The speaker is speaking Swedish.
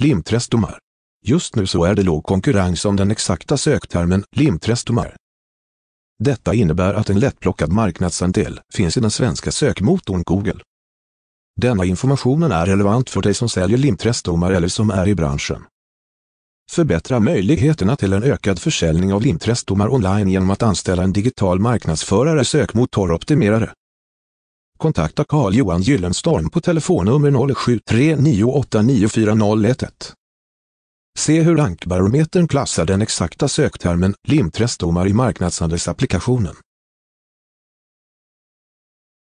Limtrestomar Just nu så är det låg konkurrens om den exakta söktermen limtrestomar. Detta innebär att en lättplockad marknadsandel finns i den svenska sökmotorn Google. Denna informationen är relevant för dig som säljer limtrestomar eller som är i branschen. Förbättra möjligheterna till en ökad försäljning av limtrestomar online genom att anställa en digital marknadsförare sökmotoroptimerare. Kontakta Carl-Johan Gyllenstorm på telefonnummer 0739894011. Se hur Rankbarometern klassar den exakta söktermen limträstdomar i marknadsandelsapplikationen.